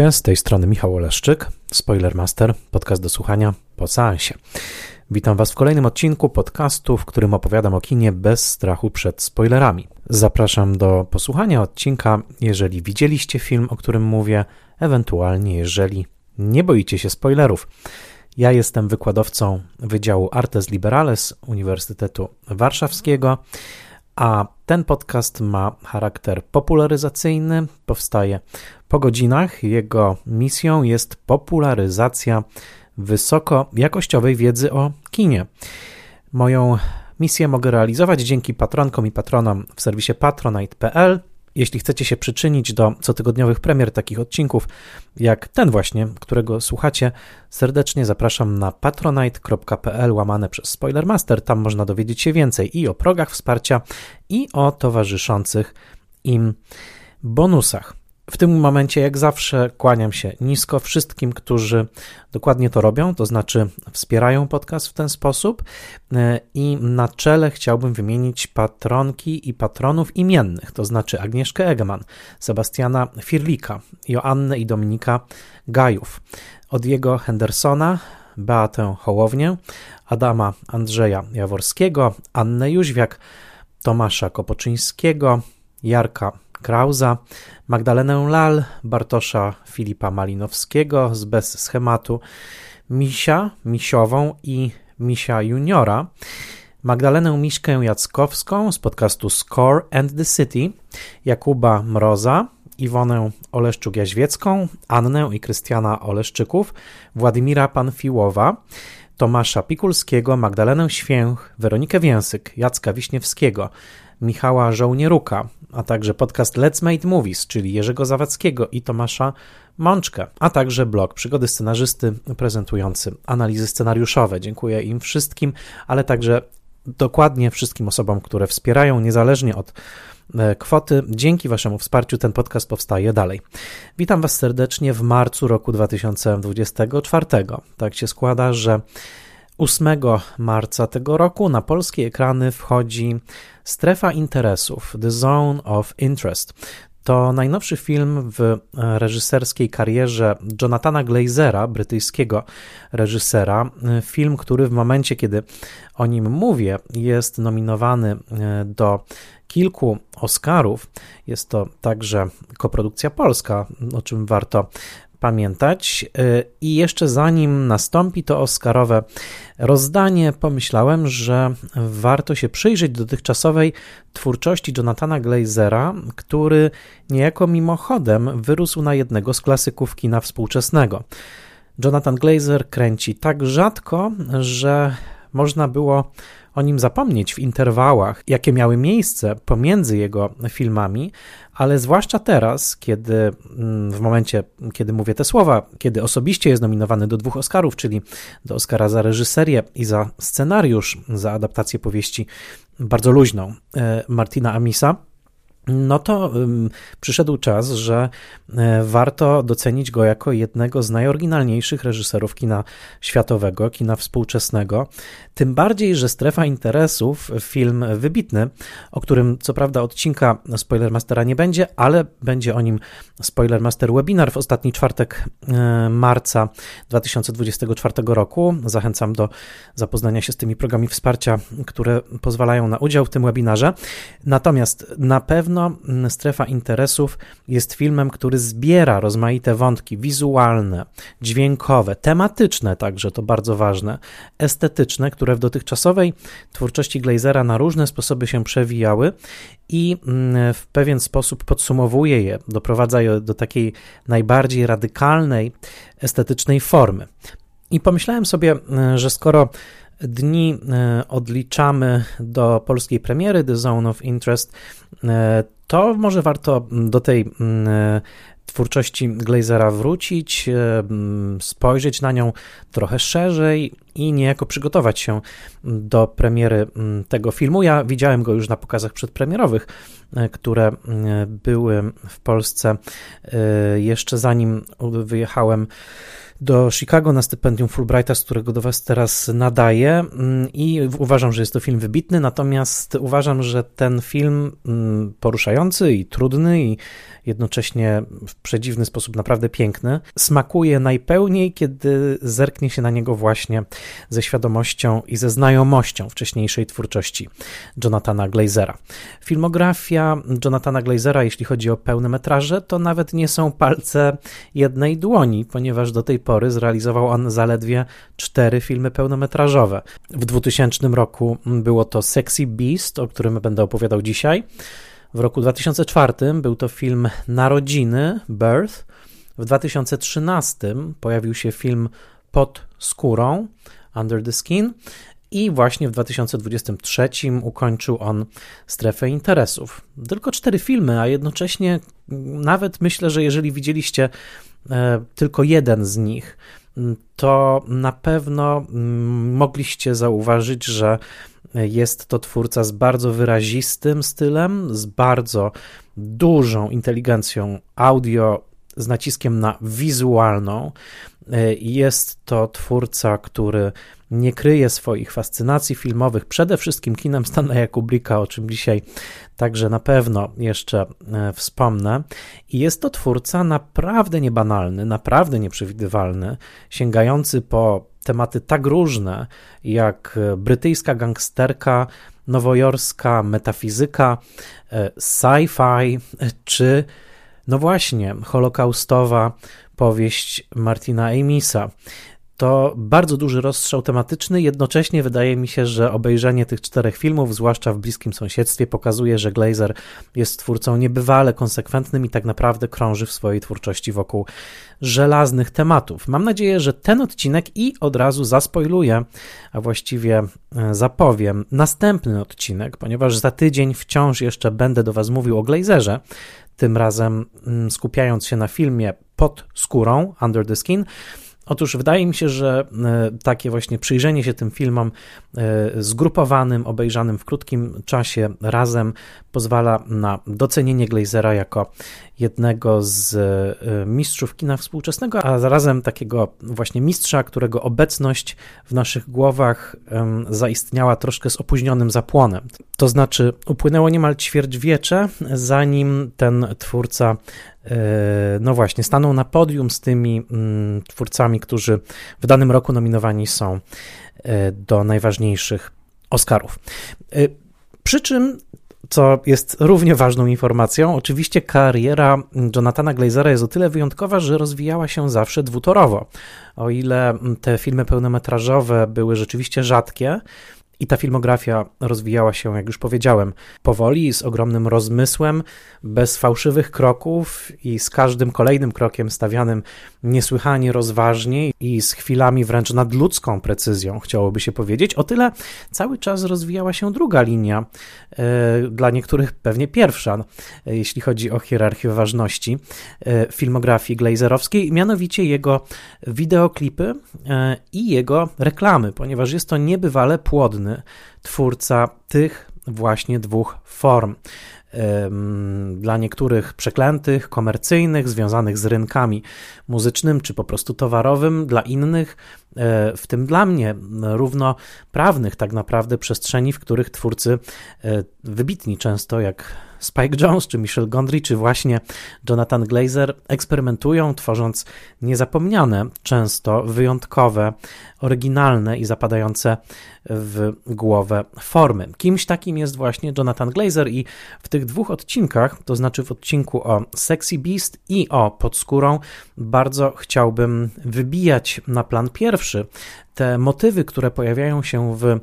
Witajcie, z tej strony Michał Oleszczyk, Spoilermaster, podcast do słuchania po seansie. Witam Was w kolejnym odcinku podcastu, w którym opowiadam o kinie bez strachu przed spoilerami. Zapraszam do posłuchania odcinka, jeżeli widzieliście film, o którym mówię, ewentualnie jeżeli nie boicie się spoilerów. Ja jestem wykładowcą Wydziału Artes Liberales Uniwersytetu Warszawskiego, a ten podcast ma charakter popularyzacyjny, powstaje po godzinach. Jego misją jest popularyzacja wysokojakościowej wiedzy o kinie. Moją misję mogę realizować dzięki patronkom i patronom w serwisie patronite.pl. Jeśli chcecie się przyczynić do cotygodniowych premier takich odcinków, jak ten właśnie, którego słuchacie, serdecznie zapraszam na patronite.pl łamane przez Spoilermaster. Tam można dowiedzieć się więcej i o progach wsparcia, i o towarzyszących im bonusach. W tym momencie, jak zawsze, kłaniam się nisko wszystkim, którzy dokładnie to robią, to znaczy wspierają podcast w ten sposób. E, I na czele chciałbym wymienić patronki i patronów imiennych, to znaczy Agnieszkę Egeman, Sebastiana Firlika, Joannę i Dominika Gajów, Odjego Hendersona, Beatę Hołownię, Adama Andrzeja Jaworskiego, Annę Jóźwiak, Tomasza Kopoczyńskiego, Jarka Krauza, Magdalenę Lal, Bartosza Filipa Malinowskiego z Bez Schematu, Misia Misiową i Misia Juniora, Magdalenę Miśkę Jackowską z podcastu Score and the City, Jakuba Mroza, Iwonę Oleszczuk-Jaźwiecką, Annę i Krystiana Oleszczyków, Władimira Panfiłowa, Tomasza Pikulskiego, Magdalenę Święch, Weronikę Więsyk, Jacka Wiśniewskiego, Michała Żołnieruka, a także podcast Let's Make Movies, czyli Jerzego Zawadzkiego i Tomasza Mączkę, a także blog Przygody Scenarzysty prezentujący analizy scenariuszowe. Dziękuję im wszystkim, ale także dokładnie wszystkim osobom, które wspierają niezależnie od e, kwoty. Dzięki Waszemu wsparciu ten podcast powstaje dalej. Witam Was serdecznie w marcu roku 2024. Tak się składa, że 8 marca tego roku na polskie ekrany wchodzi Strefa Interesów The Zone of Interest. To najnowszy film w reżyserskiej karierze Jonathana Glazera, brytyjskiego reżysera. Film, który w momencie, kiedy o nim mówię, jest nominowany e, do kilku Oscarów. Jest to także koprodukcja polska, o czym warto pamiętać. Y, I jeszcze zanim nastąpi to Oscarowe rozdanie, pomyślałem, że warto się przyjrzeć dotychczasowej twórczości Jonathana Glazera, który niejako mimochodem wyrósł na jednego z klasyków kina współczesnego. Jonathan Glazer kręci tak rzadko, że można było o nim zapomnieć w interwałach, jakie miały miejsce pomiędzy jego filmami, ale zwłaszcza teraz, kiedy mm, w momencie, kiedy mówię te słowa, kiedy osobiście jest nominowany do dwóch Oscarów, czyli do Oscara za reżyserię i za scenariusz, za adaptację powieści bardzo luźną e, Martina Amisa, no to przyszedł czas, że e, warto docenić go jako jednego z najoryginalniejszych reżyserów kina światowego, kina współczesnego. Tym bardziej, że Strefa Interesów, film wybitny, o którym co prawda odcinka Spoilermastera nie będzie, ale będzie o nim Spoilermaster webinar w ostatni czwartek e, marca 2024 roku. Zachęcam do zapoznania się z tymi programami wsparcia, które pozwalają na udział w tym webinarze. Natomiast na pewno Strefa Interesów jest filmem, który zbiera rozmaite wątki wizualne, dźwiękowe, tematyczne także, to bardzo ważne, estetyczne, które w dotychczasowej twórczości Glazera na różne sposoby się przewijały i mm, w pewien sposób podsumowuje je, doprowadza je do takiej najbardziej radykalnej, estetycznej formy. I pomyślałem sobie, mm, że skoro dni odliczamy do polskiej premiery The Zone of Interest, to może warto do tej mm, twórczości Glazera wrócić, e, mm, spojrzeć na nią trochę szerzej, i niejako przygotować się do premiery mm, tego filmu. Ja widziałem go już na pokazach przedpremierowych, e, które e, były w Polsce e, jeszcze zanim wyjechałem do Chicago na stypendium Fulbrighta, z którego do Was teraz nadaję mm, i uważam, że jest to film wybitny, natomiast uważam, że ten film mm, poruszający i trudny i jednocześnie w przedziwny sposób naprawdę piękny, smakuje najpełniej, kiedy zerknie się na niego właśnie ze świadomością i ze znajomością wcześniejszej twórczości Jonathana Glazera. Filmografia Jonathana Glazera, jeśli chodzi o pełne metraże, to nawet nie są palce jednej dłoni, ponieważ do tej pory zrealizował on zaledwie cztery filmy pełnometrażowe. W 2000 roku było to Sexy Beast, o którym będę opowiadał dzisiaj. W roku 2004 był to film Narodziny, Birth. W 2013 pojawił się film Pod skórą, Under the Skin. I właśnie w 2023 ukończył on strefę interesów. Tylko cztery filmy, a jednocześnie nawet myślę, że jeżeli widzieliście e, tylko jeden z nich, to na pewno mm, mogliście zauważyć, że jest to twórca z bardzo wyrazistym stylem, z bardzo dużą inteligencją audio, z naciskiem na wizualną. Jest to twórca, który nie kryje swoich fascynacji filmowych, przede wszystkim kinem Stanleya Kubricka, o czym dzisiaj także na pewno jeszcze e, wspomnę. I jest to twórca naprawdę niebanalny, naprawdę nieprzewidywalny, sięgający po tematy tak różne jak brytyjska gangsterka, nowojorska metafizyka, e, sci-fi czy no właśnie holokaustowa powieść Martina Amisa to bardzo duży rozstrzał tematyczny. Jednocześnie wydaje mi się, że obejrzenie tych czterech filmów, zwłaszcza w bliskim sąsiedztwie, pokazuje, że Glazer jest twórcą niebywale konsekwentnym i tak naprawdę krąży w swojej twórczości wokół żelaznych tematów. Mam nadzieję, że ten odcinek i od razu zaspoiluję, a właściwie e, zapowiem następny odcinek, ponieważ za tydzień wciąż jeszcze będę do Was mówił o Glazerze, tym razem mm, skupiając się na filmie pod skórą, Under the Skin. Otóż wydaje mi się, że e, takie właśnie przyjrzenie się tym filmom e, zgrupowanym, obejrzanym w krótkim czasie razem pozwala na docenienie Glazera jako jednego z e, mistrzów kina współczesnego, a zarazem takiego właśnie mistrza, którego obecność w naszych głowach zaistniała troszkę z opóźnionym zapłonem. To znaczy, upłynęło niemal ćwierćwiecze, zanim ten twórca e, no właśnie, stanął na podium z tymi mm, twórcami, którzy w danym roku nominowani są e, do najważniejszych Oscarów. Przy czym co jest równie ważną informacją, oczywiście kariera Jonathana Glazera jest o tyle wyjątkowa, że rozwijała się zawsze dwutorowo. O ile te filmy pełnometrażowe były rzeczywiście rzadkie, i ta filmografia rozwijała się, jak już powiedziałem, powoli, z ogromnym rozmysłem, bez fałszywych kroków i z każdym kolejnym krokiem stawianym niesłychanie rozważnie i z chwilami wręcz nadludzką precyzją, chciałoby się powiedzieć. O tyle cały czas rozwijała się druga linia, e, dla niektórych pewnie pierwsza, e, jeśli chodzi o hierarchię ważności e, filmografii glazerowskiej, mianowicie jego wideoklipy i jego reklamy, ponieważ jest to niebywale płodny twórca tych właśnie dwóch form. Dla niektórych przeklętych, komercyjnych, związanych z rynkami muzycznym czy po prostu towarowym, dla innych, w tym dla mnie, równoprawnych tak naprawdę przestrzeni, w których twórcy e, wybitni często, jak Spike Jones, czy Michel Gondry, czy właśnie Jonathan Glazer eksperymentują, tworząc niezapomniane, często wyjątkowe, oryginalne i zapadające w głowę formy. Kimś takim jest właśnie Jonathan Glazer i w tych dwóch odcinkach, to znaczy w odcinku o Sexy Beast i o Podskórą, bardzo chciałbym wybijać na plan pierwszy te motywy, które pojawiają się w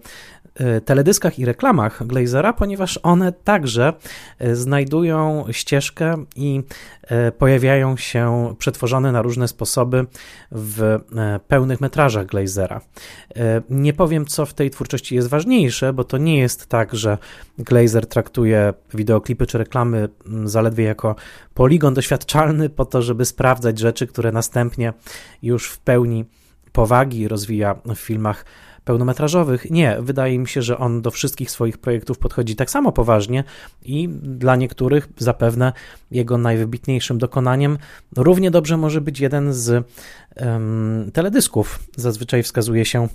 E, teledyskach i reklamach Glazera, ponieważ one także e, znajdują ścieżkę i e, pojawiają się przetworzone na różne sposoby w pełnych metrażach Glazera. Nie powiem, co w tej twórczości jest ważniejsze, bo to nie jest tak, że Glazer traktuje wideoklipy czy reklamy zaledwie jako poligon doświadczalny po to, żeby sprawdzać rzeczy, które następnie już w pełni powagi rozwija w filmach pełnometrażowych. Nie, wydaje mi się, że on do wszystkich swoich projektów podchodzi tak samo poważnie i dla niektórych zapewne jego najwybitniejszym dokonaniem równie dobrze może być jeden z um, teledysków. Zazwyczaj wskazuje się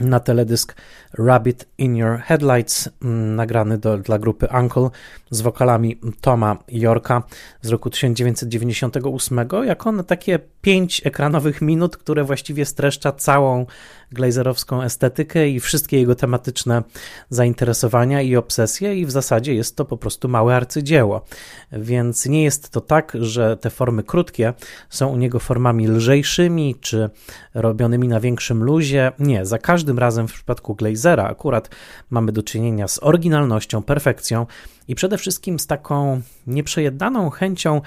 na teledysk Rabbit in Your Headlights, mm, nagrany do, dla grupy Uncle z wokalami Toma Yorka z roku 1998, jako na takie pięć ekranowych minut, które właściwie streszcza całą glazerowską estetykę i wszystkie jego tematyczne zainteresowania i obsesje i w zasadzie jest to po prostu małe arcydzieło. Więc nie jest to tak, że te formy krótkie są u niego formami lżejszymi czy robionymi na większym luzie. Nie, za każdym razem w przypadku Glazera akurat mamy do czynienia z oryginalnością, perfekcją i przede wszystkim z taką nieprzejednaną chęcią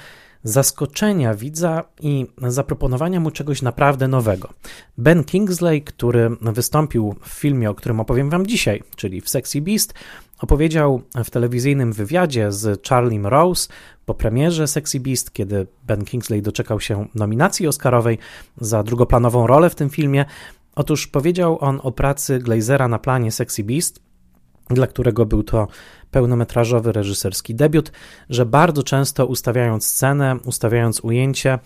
zaskoczenia widza i zaproponowania mu czegoś naprawdę nowego. Ben Kingsley, który wystąpił w filmie, o którym opowiem Wam dzisiaj, czyli w Sexy Beast, opowiedział w telewizyjnym wywiadzie z Charlie Rose po premierze Sexy Beast, kiedy Ben Kingsley doczekał się nominacji Oscarowej za drugoplanową rolę w tym filmie. Otóż powiedział on o pracy Glazera na planie Sexy Beast, dla którego był to pełnometrażowy reżyserski debiut, że bardzo często ustawiając scenę, ustawiając ujęcie,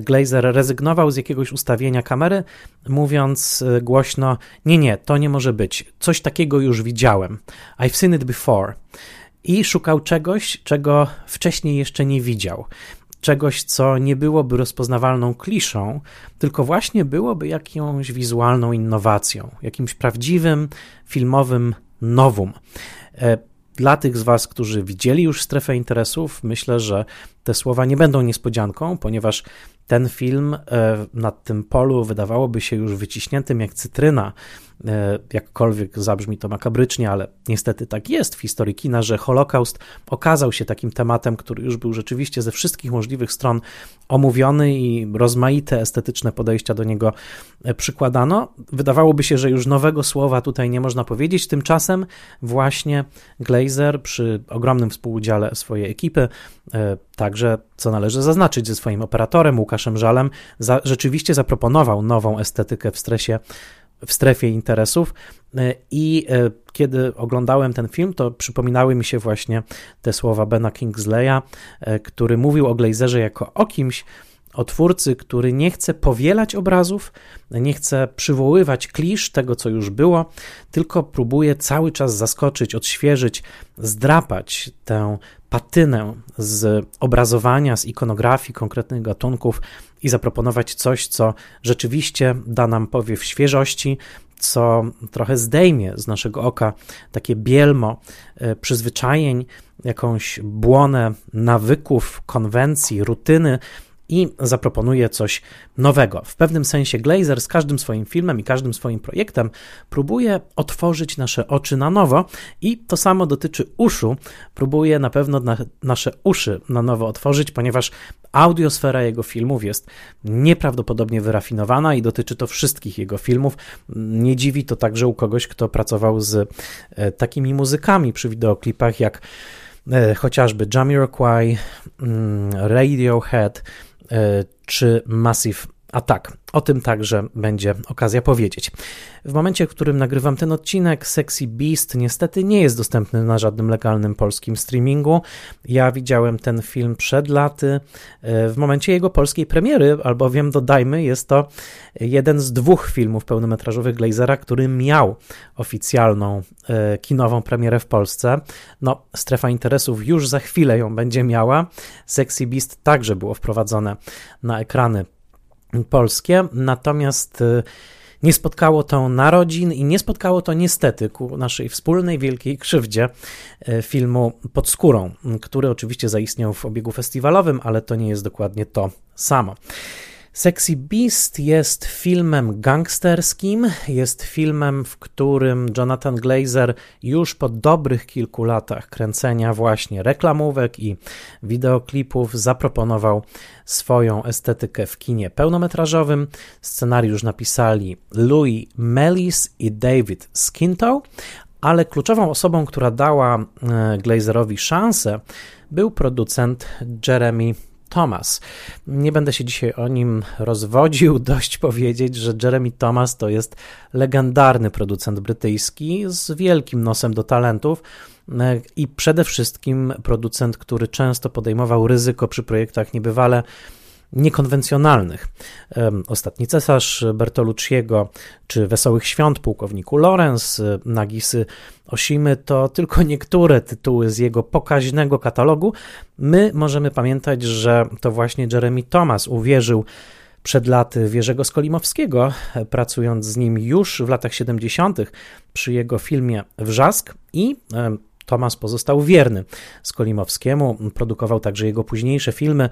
Glazer rezygnował z jakiegoś ustawienia kamery, mówiąc e, głośno: Nie, nie, to nie może być. Coś takiego już widziałem. I've seen it before. I szukał czegoś, czego wcześniej jeszcze nie widział czegoś, co nie byłoby rozpoznawalną kliszą, tylko właśnie byłoby jakąś wizualną innowacją, jakimś prawdziwym filmowym nowum. E, dla tych z Was, którzy widzieli już strefę interesów, myślę, że te słowa nie będą niespodzianką, ponieważ ten film e, na tym polu wydawałoby się już wyciśniętym jak cytryna jakkolwiek zabrzmi to makabrycznie, ale niestety tak jest w historii kina, że Holokaust okazał się takim tematem, który już był rzeczywiście ze wszystkich możliwych stron omówiony i rozmaite estetyczne podejścia do niego e, przykładano. Wydawałoby się, że już nowego słowa tutaj nie można powiedzieć, tymczasem właśnie Glazer przy ogromnym współudziale swojej ekipy, e, także co należy zaznaczyć ze swoim operatorem Łukaszem Żalem, za, rzeczywiście zaproponował nową estetykę w stresie w strefie interesów. E, I e, kiedy oglądałem ten film, to przypominały mi się właśnie te słowa Bena Kingsleya, e, który mówił o Glazerze jako o kimś, o twórcy, który nie chce powielać obrazów, nie chce przywoływać klisz tego, co już było, tylko próbuje cały czas zaskoczyć, odświeżyć, zdrapać tę patynę z obrazowania, z ikonografii konkretnych gatunków i zaproponować coś, co rzeczywiście da nam powiew świeżości, co trochę zdejmie z naszego oka takie bielmo e, przyzwyczajeń, jakąś błonę nawyków, konwencji, rutyny, i zaproponuje coś nowego. W pewnym sensie Glazer z każdym swoim filmem i każdym swoim projektem próbuje otworzyć nasze oczy na nowo i to samo dotyczy uszu. Próbuje na pewno na, nasze uszy na nowo otworzyć, ponieważ audiosfera jego filmów jest nieprawdopodobnie wyrafinowana i dotyczy to wszystkich jego filmów. Nie dziwi to także u kogoś, kto pracował z e, takimi muzykami przy wideoklipach jak e, chociażby Jamiroquai, mm, Radiohead, czy Massive Attack. O tym także będzie okazja powiedzieć. W momencie, w którym nagrywam ten odcinek, Sexy Beast niestety nie jest dostępny na żadnym legalnym polskim streamingu. Ja widziałem ten film przed laty, e, w momencie jego polskiej premiery, albowiem dodajmy, jest to jeden z dwóch filmów pełnometrażowych Glazera, który miał oficjalną e, kinową premierę w Polsce. No, strefa interesów już za chwilę ją będzie miała. Sexy Beast także było wprowadzone na ekrany polskie, natomiast y, nie spotkało to narodzin i nie spotkało to niestety ku naszej wspólnej wielkiej krzywdzie y, filmu Pod skórą, który oczywiście zaistniał w obiegu festiwalowym, ale to nie jest dokładnie to samo. Sexy Beast jest filmem gangsterskim, jest filmem, w którym Jonathan Glazer już po dobrych kilku latach kręcenia właśnie reklamówek i wideoklipów zaproponował swoją estetykę w kinie pełnometrażowym. Scenariusz napisali Louis Mellis i David Skinto, ale kluczową osobą, która dała e, Glazerowi szansę, był producent Jeremy Thomas. Nie będę się dzisiaj o nim rozwodził, dość powiedzieć, że Jeremy Thomas to jest legendarny producent brytyjski z wielkim nosem do talentów e, i przede wszystkim producent, który często podejmował ryzyko przy projektach niebywale niekonwencjonalnych. Ostatni cesarz Bertolucciego, czy Wesołych Świąt pułkowniku Lorenz, Nagisy Osimy to tylko niektóre tytuły z jego pokaźnego katalogu. My możemy pamiętać, że to właśnie Jeremy Thomas uwierzył przed laty Wierzego Skolimowskiego, pracując z nim już w latach 70. przy jego filmie Wrzask i Thomas pozostał wierny Skolimowskiemu, produkował także jego późniejsze filmy,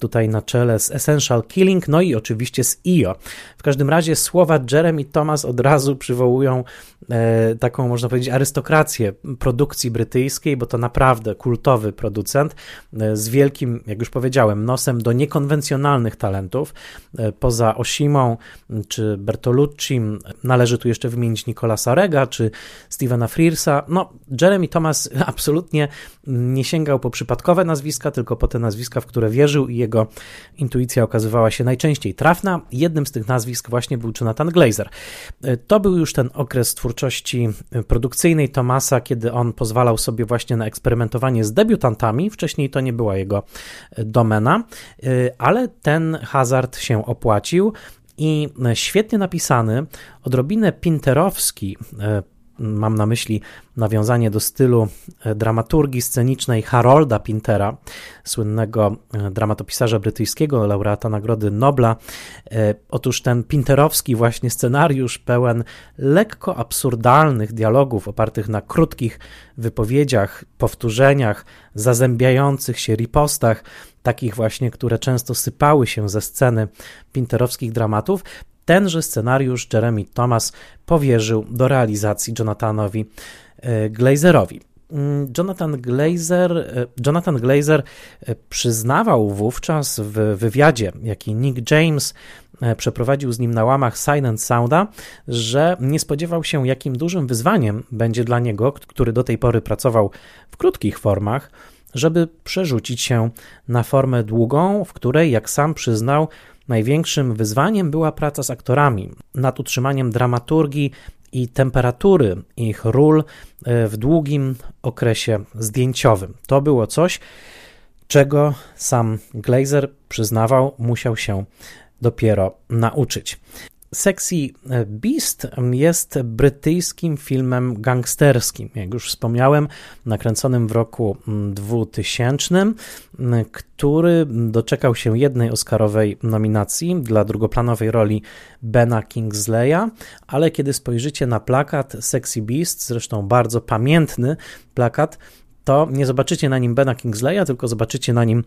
tutaj na czele z Essential Killing, no i oczywiście z IO. W każdym razie słowa Jeremy Thomas od razu przywołują e, taką, można powiedzieć, arystokrację produkcji brytyjskiej, bo to naprawdę kultowy producent e, z wielkim, jak już powiedziałem, nosem do niekonwencjonalnych talentów. E, poza Osimą czy Bertolucci należy tu jeszcze wymienić Nicolasa Rega czy Stevena Frearsa. No, Jeremy Thomas Thomas absolutnie nie sięgał po przypadkowe nazwiska, tylko po te nazwiska, w które wierzył i jego intuicja okazywała się najczęściej trafna. Jednym z tych nazwisk właśnie był Jonathan Glazer. To był już ten okres twórczości produkcyjnej Thomasa, kiedy on pozwalał sobie właśnie na eksperymentowanie z debiutantami. Wcześniej to nie była jego domena, ale ten hazard się opłacił i świetnie napisany, odrobinę pinterowski mam na myśli nawiązanie do stylu e, dramaturgii scenicznej Harolda Pintera, słynnego e, dramatopisarza brytyjskiego, laureata Nagrody Nobla. E, otóż ten pinterowski właśnie scenariusz pełen lekko absurdalnych dialogów opartych na krótkich wypowiedziach, powtórzeniach, zazębiających się ripostach, takich właśnie, które często sypały się ze sceny pinterowskich dramatów, Tenże scenariusz Jeremy Thomas powierzył do realizacji Jonathanowi e, Glazerowi. Mm, Jonathan Glazer, e, Jonathan Glazer e, przyznawał wówczas w wywiadzie, jaki Nick James przeprowadził z nim na łamach Silent Sounda, że nie spodziewał się, jakim dużym wyzwaniem będzie dla niego, który do tej pory pracował w krótkich formach, żeby przerzucić się na formę długą, w której, jak sam przyznał, Największym wyzwaniem była praca z aktorami nad utrzymaniem dramaturgii i temperatury ich ról e, w długim okresie zdjęciowym. To było coś, czego sam Glazer przyznawał, musiał się dopiero nauczyć. Sexy Beast jest brytyjskim filmem gangsterskim, jak już wspomniałem, nakręconym w roku 2000, który doczekał się jednej Oscarowej nominacji dla drugoplanowej roli Bena Kingsleya, ale kiedy spojrzycie na plakat Sexy Beast, zresztą bardzo pamiętny plakat, to nie zobaczycie na nim Bena Kingsleya, tylko zobaczycie na nim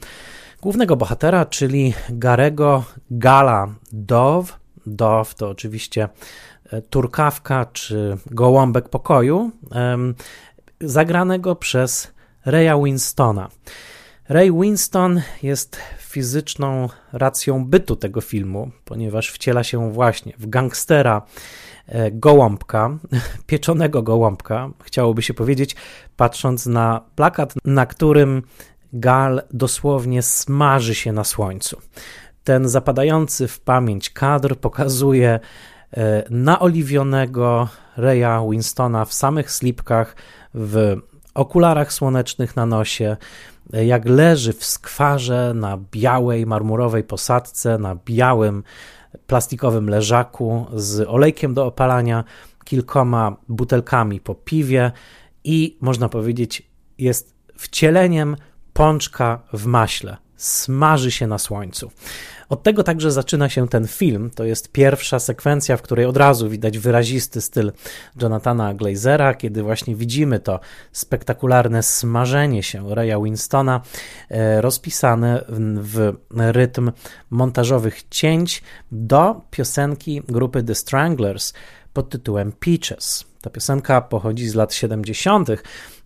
głównego bohatera, czyli Garego Gala Dove, Dove to oczywiście e, turkawka czy gołąbek pokoju, zagranego przez Raya Winstona. Ray Winston jest fizyczną racją bytu tego filmu, ponieważ wciela się właśnie w gangstera e, gołąbka, pieczonego gołąbka, chciałoby się powiedzieć, patrząc na plakat, na którym Gal dosłownie smaży się na słońcu. Ten zapadający w pamięć kadr pokazuje e, naoliwionego Reya Winstona w samych slipkach, w okularach słonecznych na nosie, e, jak leży w skwarze na białej marmurowej posadce, na białym plastikowym leżaku z olejkiem do opalania, kilkoma butelkami po piwie i można powiedzieć, jest wcieleniem pączka w maśle. Smaży się na słońcu. Od tego także zaczyna się ten film. To jest pierwsza sekwencja, w której od razu widać wyrazisty styl Jonathana Glazera, kiedy właśnie widzimy to spektakularne smażenie się Raya Winstona, e, rozpisane w rytm montażowych cięć do piosenki grupy The Stranglers pod tytułem Peaches. Ta piosenka pochodzi z lat 70.,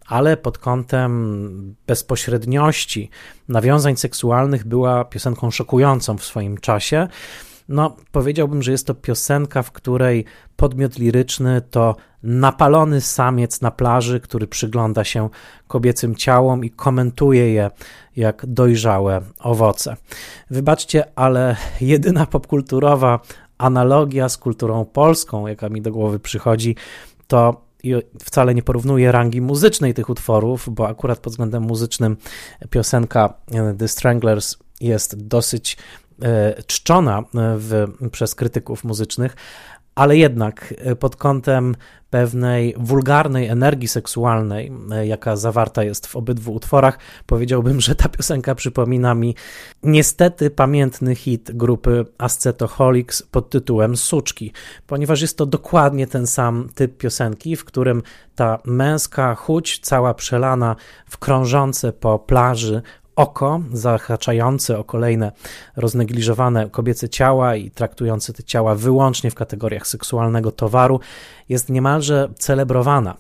ale pod kątem bezpośredniości nawiązań seksualnych była piosenką szokującą w swoim czasie. No, powiedziałbym, że jest to piosenka, w której podmiot liryczny to napalony samiec na plaży, który przygląda się kobiecym ciałom i komentuje je jak dojrzałe owoce. Wybaczcie, ale jedyna popkulturowa analogia z kulturą polską, jaka mi do głowy przychodzi, to i wcale nie porównuję rangi muzycznej tych utworów, bo akurat pod względem muzycznym piosenka e, The Stranglers jest dosyć e, czczona e, w, przez krytyków muzycznych, ale jednak e, pod kątem pewnej wulgarnej energii seksualnej, e, jaka zawarta jest w obydwu utworach, powiedziałbym, że ta piosenka przypomina mi niestety pamiętny hit grupy Ascetoholics pod tytułem Suczki, ponieważ jest to dokładnie ten sam typ piosenki, w którym ta męska chuć, cała przelana w krążące po plaży oko zahaczające o kolejne roznegliżowane kobiece ciała i traktujące te ciała wyłącznie w kategoriach seksualnego towaru jest niemalże celebrowana.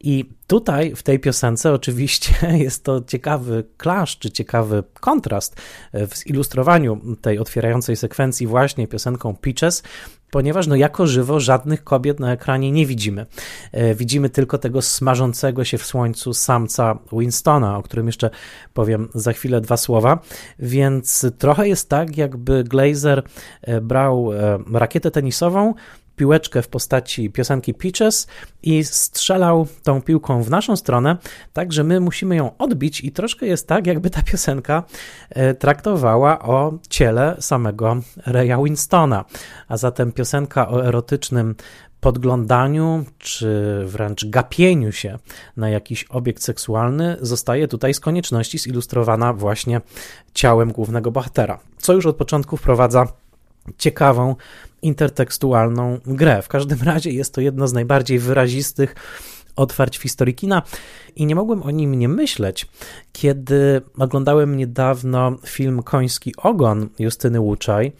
I tutaj w tej piosence oczywiście jest to ciekawy klasz, czy ciekawy kontrast w zilustrowaniu tej otwierającej sekwencji właśnie piosenką Peaches, ponieważ no jako żywo żadnych kobiet na ekranie nie widzimy. E, widzimy tylko tego smażącego się w słońcu samca Winstona, o którym jeszcze powiem za chwilę dwa słowa, więc trochę jest tak, jakby Glazer e, brał e, rakietę tenisową, piłeczkę w postaci piosenki Peaches i strzelał tą piłką w naszą stronę, tak że my musimy ją odbić i troszkę jest tak, jakby ta piosenka e, traktowała o ciele samego Raya Winstona, a zatem piosenka o erotycznym podglądaniu czy wręcz gapieniu się na jakiś obiekt seksualny zostaje tutaj z konieczności zilustrowana właśnie ciałem głównego bohatera, co już od początku wprowadza ciekawą intertekstualną grę. W każdym razie jest to jedno z najbardziej wyrazistych otwarć w historii kina i nie mogłem o nim nie myśleć, kiedy oglądałem niedawno film Koński Ogon Justyny Łuczaj,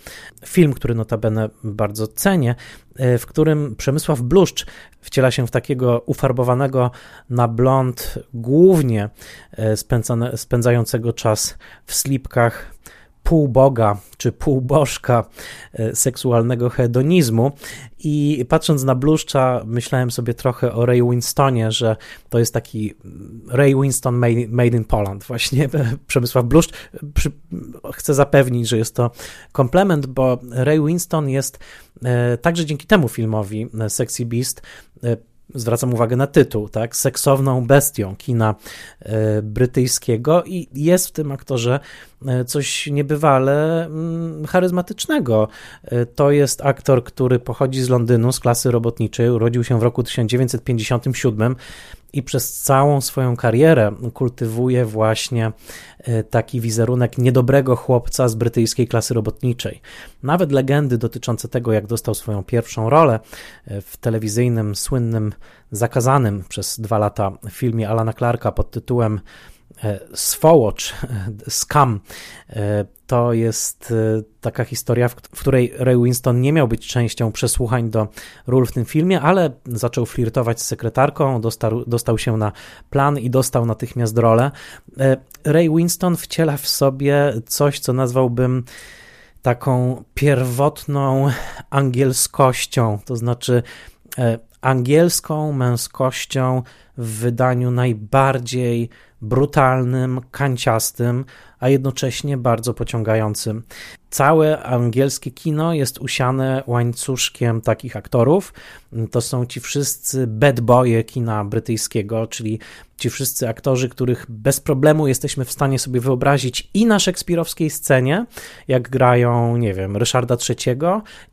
film, który notabene bardzo cenię, e, w którym Przemysław Bluszcz wciela się w takiego ufarbowanego na blond, głównie e, spędzającego czas w slipkach półboga czy półbożka e, seksualnego hedonizmu. I patrząc na bluszcza, myślałem sobie trochę o Ray Winstonie, że to jest taki Ray Winston made, made in Poland, właśnie Przemysław Bluszcz. Przy, chcę zapewnić, że jest to komplement, bo Ray Winston jest e, także dzięki temu filmowi e, Sexy Beast zwracam uwagę na tytuł, tak, seksowną bestią kina e, brytyjskiego i jest w tym aktorze e, coś niebywale mm, charyzmatycznego. E, to jest aktor, który pochodzi z Londynu, z klasy robotniczej, urodził się w roku 1957 i przez całą swoją karierę kultywuje właśnie e, taki wizerunek niedobrego chłopca z brytyjskiej klasy robotniczej. Nawet legendy dotyczące tego, jak dostał swoją pierwszą rolę e, w telewizyjnym, słynnym, zakazanym przez dwa lata filmie Alana Clarka pod tytułem Swołocz, e, Scam, e, to jest taka historia, w której Ray Winston nie miał być częścią przesłuchań do ról w tym filmie, ale zaczął flirtować z sekretarką, dostał, dostał się na plan i dostał natychmiast rolę. Ray Winston wciela w sobie coś, co nazwałbym taką pierwotną angielskością, to znaczy angielską męskością w wydaniu najbardziej brutalnym, kanciastym, a jednocześnie bardzo pociągającym. Całe angielskie kino jest usiane łańcuszkiem takich aktorów. To są ci wszyscy bad boye kina brytyjskiego, czyli ci wszyscy aktorzy, których bez problemu jesteśmy w stanie sobie wyobrazić i na szekspirowskiej scenie, jak grają, nie wiem, Ryszarda III,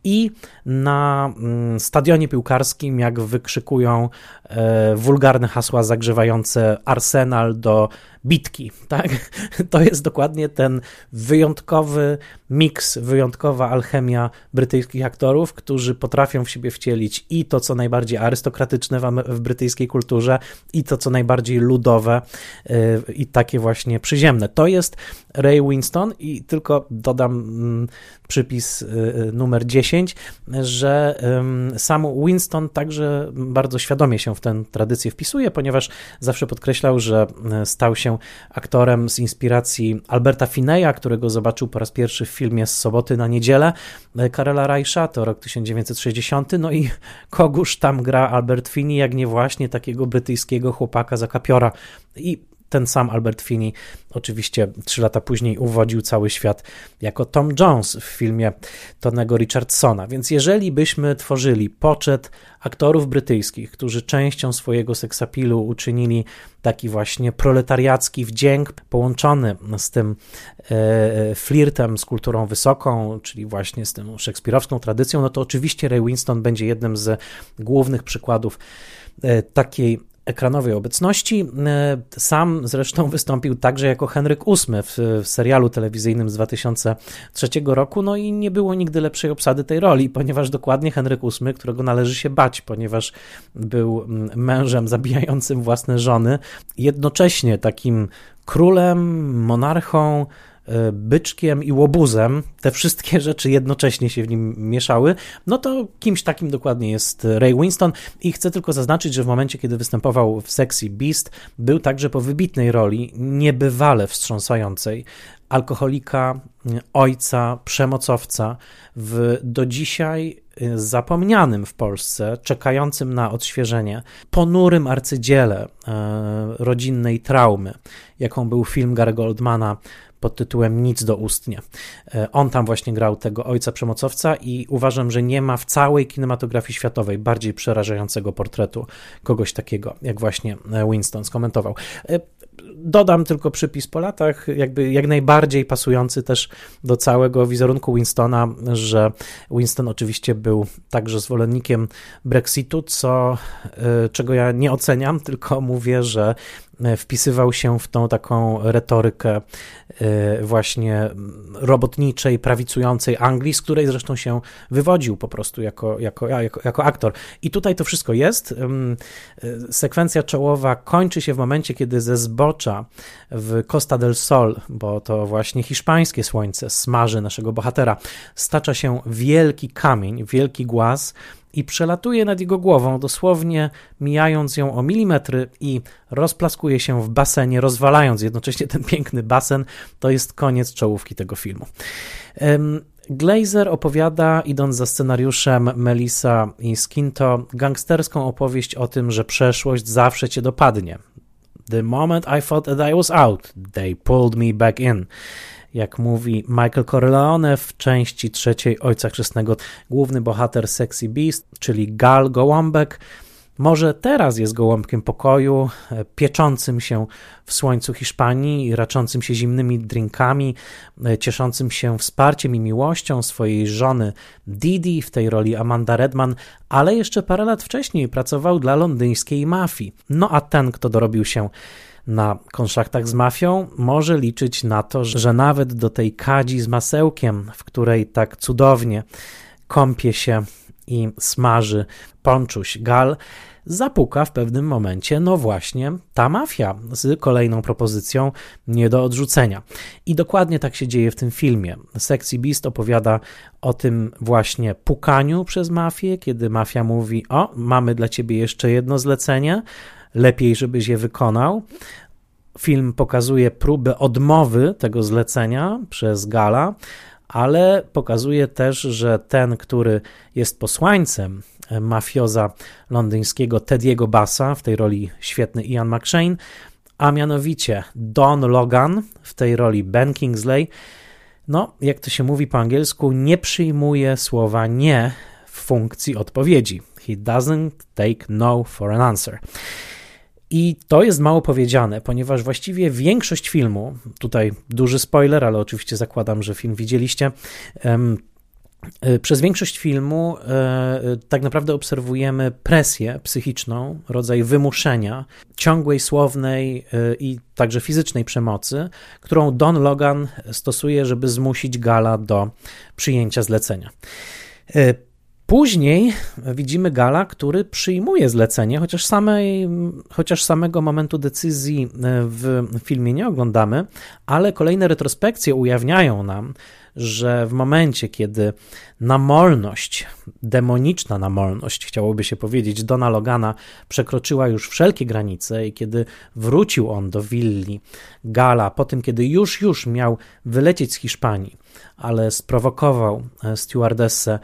i na mm, stadionie piłkarskim, jak wykrzykują e, wulgarne hasła zagrzewające arsenal do bitki. Tak? To jest dokładnie ten wyjątkowy miks, wyjątkowa alchemia brytyjskich aktorów, którzy potrafią w siebie wcielić i to, co najbardziej arystokratyczne w, w brytyjskiej kulturze, i to, co najbardziej ludowe yy, i takie właśnie przyziemne. To jest Ray Winston i tylko dodam yy, przypis yy, numer 10, że sam Winston także bardzo świadomie się w tę tradycję wpisuje, ponieważ zawsze podkreślał, że y, stał się aktorem z inspiracji Alberta Fineya, którego zobaczył po raz pierwszy w filmie z soboty na niedzielę Karela Reisha, to rok 1960. No i kogóż tam gra Albert Finney, jak nie właśnie takiego brytyjskiego chłopaka za kapiora. I ten sam Albert Finney oczywiście trzy lata później uwodził cały świat jako Tom Jones w filmie Tonego Richardsona. Więc jeżeli byśmy tworzyli poczet aktorów brytyjskich, którzy częścią swojego seksapilu uczynili taki właśnie proletariacki wdzięk połączony z tym e, flirtem z kulturą wysoką, czyli właśnie z tą szekspirowską tradycją, no to oczywiście Ray Winston będzie jednym z głównych przykładów e, takiej ekranowej obecności. E, sam zresztą wystąpił także jako Henryk VIII w, w, serialu telewizyjnym z 2003 roku, no i nie było nigdy lepszej obsady tej roli, ponieważ dokładnie Henryk VIII, którego należy się bać, ponieważ był mm, mężem zabijającym własne żony, jednocześnie takim królem, monarchą, byczkiem i łobuzem, te wszystkie rzeczy jednocześnie się w nim mieszały, no to kimś takim dokładnie jest Ray Winston. I chcę tylko zaznaczyć, że w momencie, kiedy występował w Sexy Beast, był także po wybitnej roli, niebywale wstrząsającej, alkoholika, ojca, przemocowca w do dzisiaj e, zapomnianym w Polsce, czekającym na odświeżenie, ponurym arcydziele e, rodzinnej traumy, jaką był film Gary Goldmana pod tytułem Nic do ustnie. E, on tam właśnie grał tego ojca przemocowca i uważam, że nie ma w całej kinematografii światowej bardziej przerażającego portretu kogoś takiego, jak właśnie e, Winston skomentował. Dodam tylko przypis po latach, jakby jak najbardziej pasujący też do całego wizerunku Winstona, że Winston oczywiście był także zwolennikiem Brexitu, co, czego ja nie oceniam, tylko mówię, że wpisywał się w tą taką retorykę e, właśnie robotniczej, prawicującej Anglii, z której zresztą się wywodził po prostu jako, jako, jako, jako aktor. I tutaj to wszystko jest. E, sekwencja czołowa kończy się w momencie, kiedy ze zbocza w Costa del Sol, bo to właśnie hiszpańskie słońce smaży naszego bohatera, stacza się wielki kamień, wielki głaz, i przelatuje nad jego głową, dosłownie mijając ją o milimetry i rozplaskuje się w basenie, rozwalając jednocześnie ten piękny basen. To jest koniec czołówki tego filmu. Glazer opowiada, idąc za scenariuszem Melissa i Skinto, gangsterską opowieść o tym, że przeszłość zawsze cię dopadnie. The moment I thought that I was out, they pulled me back in jak mówi Michael Corleone w części trzeciej Ojca Chrzestnego, główny bohater Sexy Beast, czyli Gal Gołąbek, może teraz jest gołąbkiem pokoju, e, pieczącym się w słońcu Hiszpanii, raczącym się zimnymi drinkami, e, cieszącym się wsparciem i miłością swojej żony Didi, w tej roli Amanda Redman, ale jeszcze parę lat wcześniej pracował dla londyńskiej mafii. No a ten, kto dorobił się na kontraktach z mafią, może liczyć na to, że nawet do tej kadzi z masełkiem, w której tak cudownie kąpie się i smaży ponczuś gal, zapuka w pewnym momencie, no właśnie, ta mafia z kolejną propozycją nie do odrzucenia. I dokładnie tak się dzieje w tym filmie. Sexy Beast opowiada o tym właśnie pukaniu przez mafię, kiedy mafia mówi: O, mamy dla ciebie jeszcze jedno zlecenie, lepiej, żebyś je wykonał. Film pokazuje próbę odmowy tego zlecenia przez Gala, ale pokazuje też, że ten, który jest posłańcem mafioza londyńskiego Tediego Bassa, w tej roli świetny Ian McShane, a mianowicie Don Logan, w tej roli Ben Kingsley, no, jak to się mówi po angielsku, nie przyjmuje słowa nie w funkcji odpowiedzi. He doesn't take no for an answer. I to jest mało powiedziane, ponieważ właściwie większość filmu, tutaj duży spoiler, ale oczywiście zakładam, że film widzieliście. E, przez większość filmu e, tak naprawdę obserwujemy presję psychiczną, rodzaj wymuszenia, ciągłej słownej e, i także fizycznej przemocy, którą Don Logan stosuje, żeby zmusić Gala do przyjęcia zlecenia. Później widzimy Gala, który przyjmuje zlecenie, chociaż, samej, chociaż samego momentu decyzji e, w filmie nie oglądamy, ale kolejne retrospekcje ujawniają nam, że w momencie, kiedy namolność, demoniczna namolność, chciałoby się powiedzieć, Dona Logana przekroczyła już wszelkie granice i kiedy wrócił on do willi Gala, po tym, kiedy już, już miał wylecieć z Hiszpanii, ale sprowokował e, stewardessę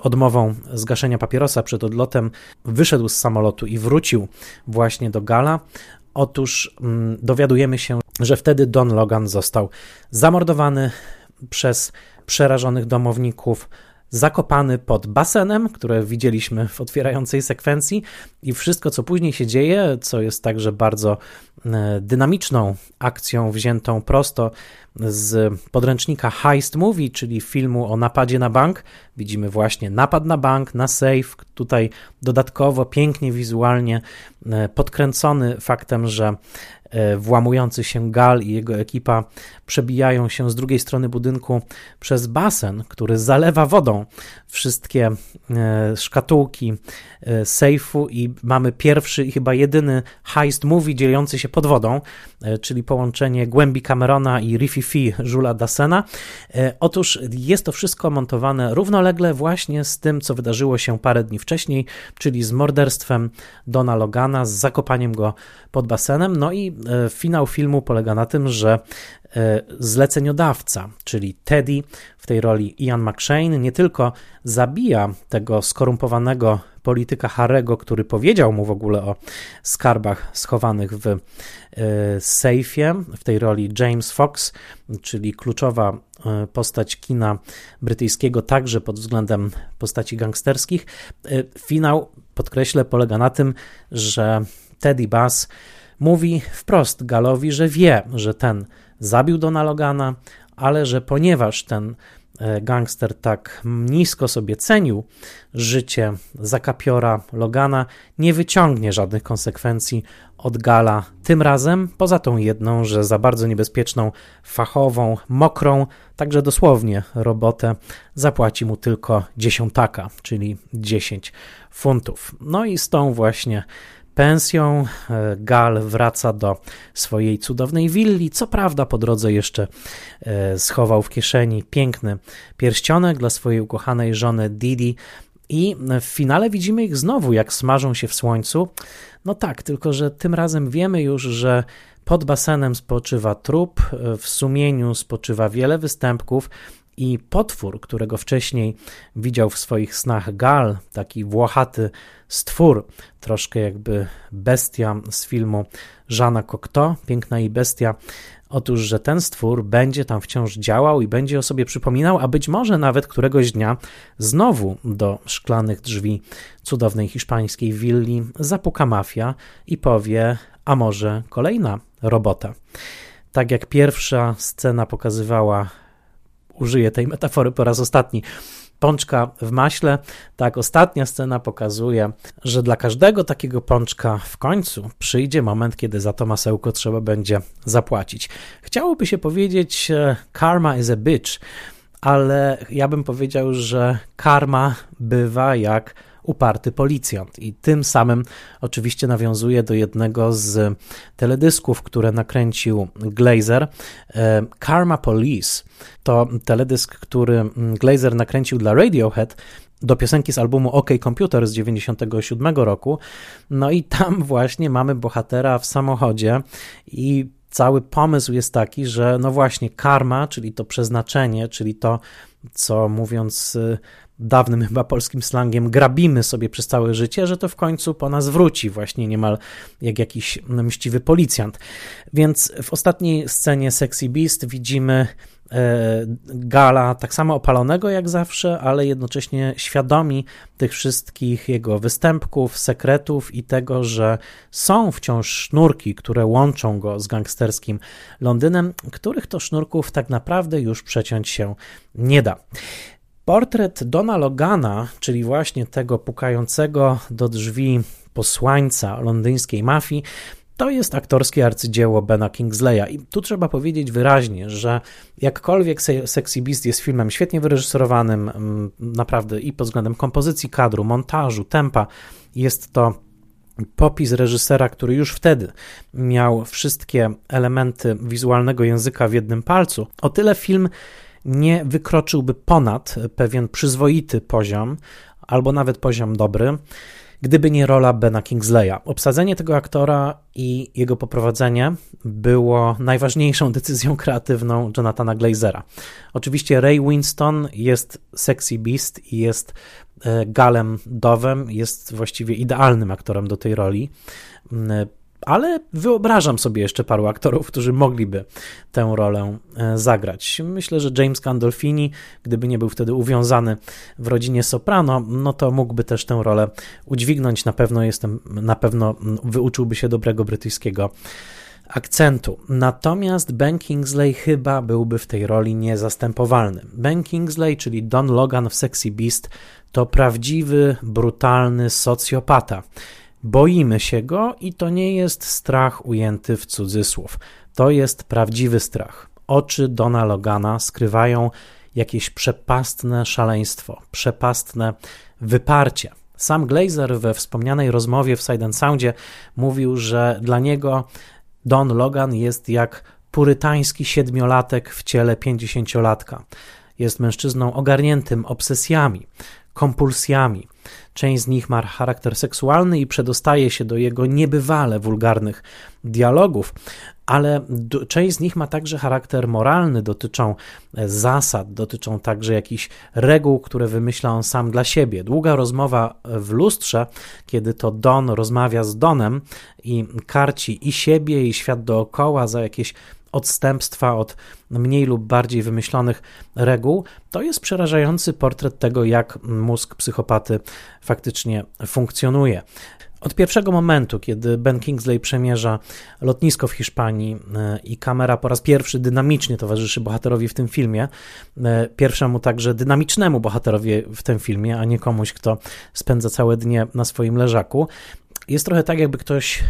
odmową zgaszenia papierosa przed odlotem, wyszedł z samolotu i wrócił właśnie do Gala. Otóż mm, dowiadujemy się, że wtedy Don Logan został zamordowany przez przerażonych domowników, zakopany pod basenem, które widzieliśmy w otwierającej sekwencji, i wszystko, co później się dzieje, co jest także bardzo e, dynamiczną akcją wziętą prosto z podręcznika Heist Movie, czyli filmu o napadzie na bank. Widzimy właśnie napad na bank, na safe, tutaj dodatkowo pięknie wizualnie e, podkręcony faktem, że E, włamujący się Gal i jego ekipa przebijają się z drugiej strony budynku przez basen, który zalewa wodą wszystkie e, szkatułki e, sejfu i mamy pierwszy i chyba jedyny heist movie dziejący się pod wodą, czyli połączenie głębi Camerona i Rififi Żula Dasena. Otóż jest to wszystko montowane równolegle właśnie z tym, co wydarzyło się parę dni wcześniej, czyli z morderstwem Dona Logana, z zakopaniem go pod basenem. No i e, finał filmu polega na tym, że e, zleceniodawca, czyli Teddy w tej roli Ian McShane, nie tylko zabija tego skorumpowanego polityka Harego, który powiedział mu w ogóle o skarbach schowanych w e, sejfie, w tej roli James Fox, czyli kluczowa postać kina brytyjskiego, także pod względem postaci gangsterskich. Finał, podkreślę, polega na tym, że Teddy Bass mówi wprost Galowi, że wie, że ten zabił Dona Logana, ale że ponieważ ten e, gangster tak nisko sobie cenił życie zakapiora Logana, nie wyciągnie żadnych konsekwencji od Gala. Tym razem, poza tą jedną, że za bardzo niebezpieczną, fachową, mokrą, także dosłownie robotę, zapłaci mu tylko dziesiątaka, czyli 10 funtów. No i z tą właśnie pensją. E, Gal wraca do swojej cudownej willi. Co prawda, po drodze jeszcze e, schował w kieszeni piękny pierścionek dla swojej ukochanej żony Didi. I w finale widzimy ich znowu, jak smażą się w słońcu. No tak, tylko że tym razem wiemy już, że pod basenem spoczywa trup, e, w sumieniu spoczywa wiele występków, i potwór, którego wcześniej widział w swoich snach Gal, taki włochaty stwór, troszkę jakby bestia z filmu Żana Cocteau, Piękna i Bestia. Otóż, że ten stwór będzie tam wciąż działał i będzie o sobie przypominał, a być może nawet któregoś dnia znowu do szklanych drzwi cudownej hiszpańskiej willi zapuka mafia i powie: A może kolejna robota? Tak jak pierwsza scena pokazywała użyję tej metafory po raz ostatni. Pączka w maśle. Tak, ostatnia scena pokazuje, że dla każdego takiego pączka w końcu przyjdzie moment, kiedy za to masełko trzeba będzie zapłacić. Chciałoby się powiedzieć, karma is a bitch, ale ja bym powiedział, że karma bywa jak uparty policjant. I tym samym oczywiście nawiązuje do jednego z teledysków, które nakręcił Glazer. E, Karma Police to teledysk, który Glazer nakręcił dla Radiohead do piosenki z albumu OK Computer z 97 roku. No i tam właśnie mamy bohatera w samochodzie i cały pomysł jest taki, że no właśnie karma, czyli to przeznaczenie, czyli to, co mówiąc dawnym chyba polskim slangiem grabimy sobie przez całe życie, że to w końcu po nas wróci, właśnie niemal jak jakiś mściwy policjant. Więc w ostatniej scenie Sexy Beast widzimy e, Gala tak samo opalonego jak zawsze, ale jednocześnie świadomi tych wszystkich jego występków, sekretów i tego, że są wciąż sznurki, które łączą go z gangsterskim Londynem, których to sznurków tak naprawdę już przeciąć się nie da. Portret Dona Logana, czyli właśnie tego pukającego do drzwi posłańca londyńskiej mafii, to jest aktorskie arcydzieło Bena Kingsleya. I tu trzeba powiedzieć wyraźnie, że jakkolwiek Sexy Beast jest filmem świetnie wyreżyserowanym, mm, naprawdę i pod względem kompozycji kadru, montażu, tempa, jest to popis reżysera, który już wtedy miał wszystkie elementy wizualnego języka w jednym palcu, o tyle film nie wykroczyłby ponad pewien przyzwoity poziom, albo nawet poziom dobry, gdyby nie rola Bena Kingsleya. Obsadzenie tego aktora i jego poprowadzenie było najważniejszą decyzją kreatywną Jonathana Glazera. Oczywiście Ray Winston jest sexy beast i jest e, Galem Dowem, jest właściwie idealnym aktorem do tej roli ale wyobrażam sobie jeszcze paru aktorów, którzy mogliby tę rolę e, zagrać. Myślę, że James Gandolfini, gdyby nie był wtedy uwiązany w rodzinie Soprano, no to mógłby też tę rolę udźwignąć. Na pewno jestem, na pewno wyuczyłby się dobrego brytyjskiego akcentu. Natomiast Ben Kingsley chyba byłby w tej roli niezastępowalny. Ben Kingsley, czyli Don Logan w Sexy Beast, to prawdziwy, brutalny socjopata. Boimy się go i to nie jest strach ujęty w cudzysłów. To jest prawdziwy strach. Oczy Dona Logana skrywają jakieś przepastne szaleństwo, przepastne wyparcie. Sam Glazer we wspomnianej rozmowie w Side and Soundzie mówił, że dla niego Don Logan jest jak purytański siedmiolatek w ciele pięćdziesięciolatka. Jest mężczyzną ogarniętym obsesjami, kompulsjami, Część z nich ma charakter seksualny i przedostaje się do jego niebywale wulgarnych dialogów, ale część z nich ma także charakter moralny, dotyczą e, zasad, dotyczą także jakichś reguł, które wymyśla on sam dla siebie. Długa rozmowa w lustrze, kiedy to Don rozmawia z Donem i karci i siebie, i świat dookoła za jakieś odstępstwa od mniej lub bardziej wymyślonych reguł, to jest przerażający portret tego, jak mózg psychopaty faktycznie funkcjonuje. Od pierwszego momentu, kiedy Ben Kingsley przemierza lotnisko w Hiszpanii e, i kamera po raz pierwszy dynamicznie towarzyszy bohaterowi w tym filmie, e, pierwszemu także dynamicznemu bohaterowi w tym filmie, a nie komuś, kto spędza całe dnie na swoim leżaku, jest trochę tak, jakby ktoś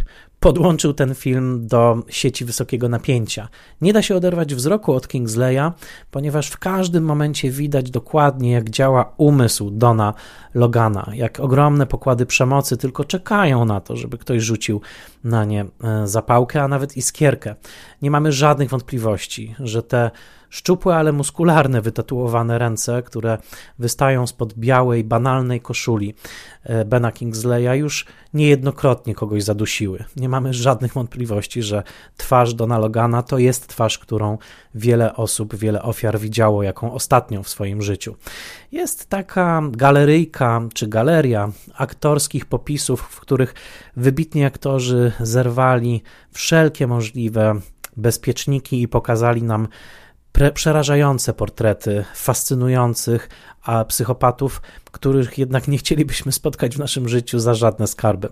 podłączył ten film do sieci wysokiego napięcia. Nie da się oderwać wzroku od Kingsleya, ponieważ w każdym momencie widać dokładnie, jak działa umysł Dona Logana, jak ogromne pokłady przemocy tylko czekają na to, żeby ktoś rzucił na nie e, zapałkę, a nawet iskierkę. Nie mamy żadnych wątpliwości, że te Szczupłe, ale muskularne, wytatuowane ręce, które wystają spod białej, banalnej koszuli e, Bena Kingsleya, już niejednokrotnie kogoś zadusiły. Nie mamy żadnych wątpliwości, że twarz Dona Logana to jest twarz, którą wiele osób, wiele ofiar widziało, jaką ostatnią w swoim życiu. Jest taka galeryjka czy galeria aktorskich popisów, w których wybitni aktorzy zerwali wszelkie możliwe bezpieczniki i pokazali nam przerażające portrety fascynujących a psychopatów, których jednak nie chcielibyśmy spotkać w naszym życiu za żadne skarby.